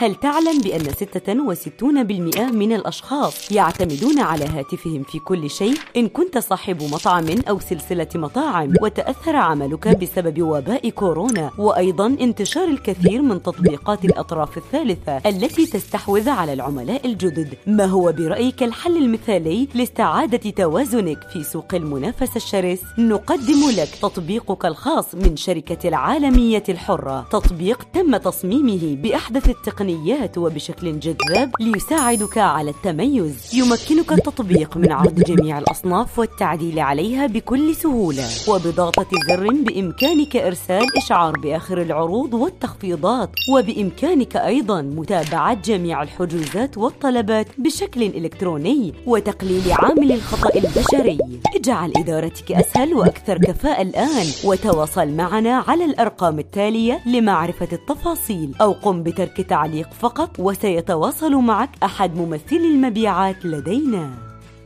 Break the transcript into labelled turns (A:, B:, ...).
A: هل تعلم بأن 66% من الأشخاص يعتمدون على هاتفهم في كل شيء؟ إن كنت صاحب مطعم أو سلسلة مطاعم وتأثر عملك بسبب وباء كورونا وأيضا انتشار الكثير من تطبيقات الأطراف الثالثة التي تستحوذ على العملاء الجدد ما هو برأيك الحل المثالي لاستعادة توازنك في سوق المنافسة الشرس؟ نقدم لك تطبيقك الخاص من شركة العالمية الحرة تطبيق تم تصميمه بأحدث التقنيات وبشكل جذاب ليساعدك على التميز. يمكنك التطبيق من عرض جميع الأصناف والتعديل عليها بكل سهولة. وبضغطة زر بإمكانك إرسال إشعار بآخر العروض والتخفيضات وبإمكانك أيضا متابعة جميع الحجوزات والطلبات بشكل إلكتروني وتقليل عامل الخطأ البشري. اجعل إدارتك أسهل وأكثر كفاءة الآن وتواصل معنا على الأرقام التالية لمعرفة التفاصيل أو قم بترك تعليق فقط وسيتواصل معك أحد ممثلي المبيعات لدينا.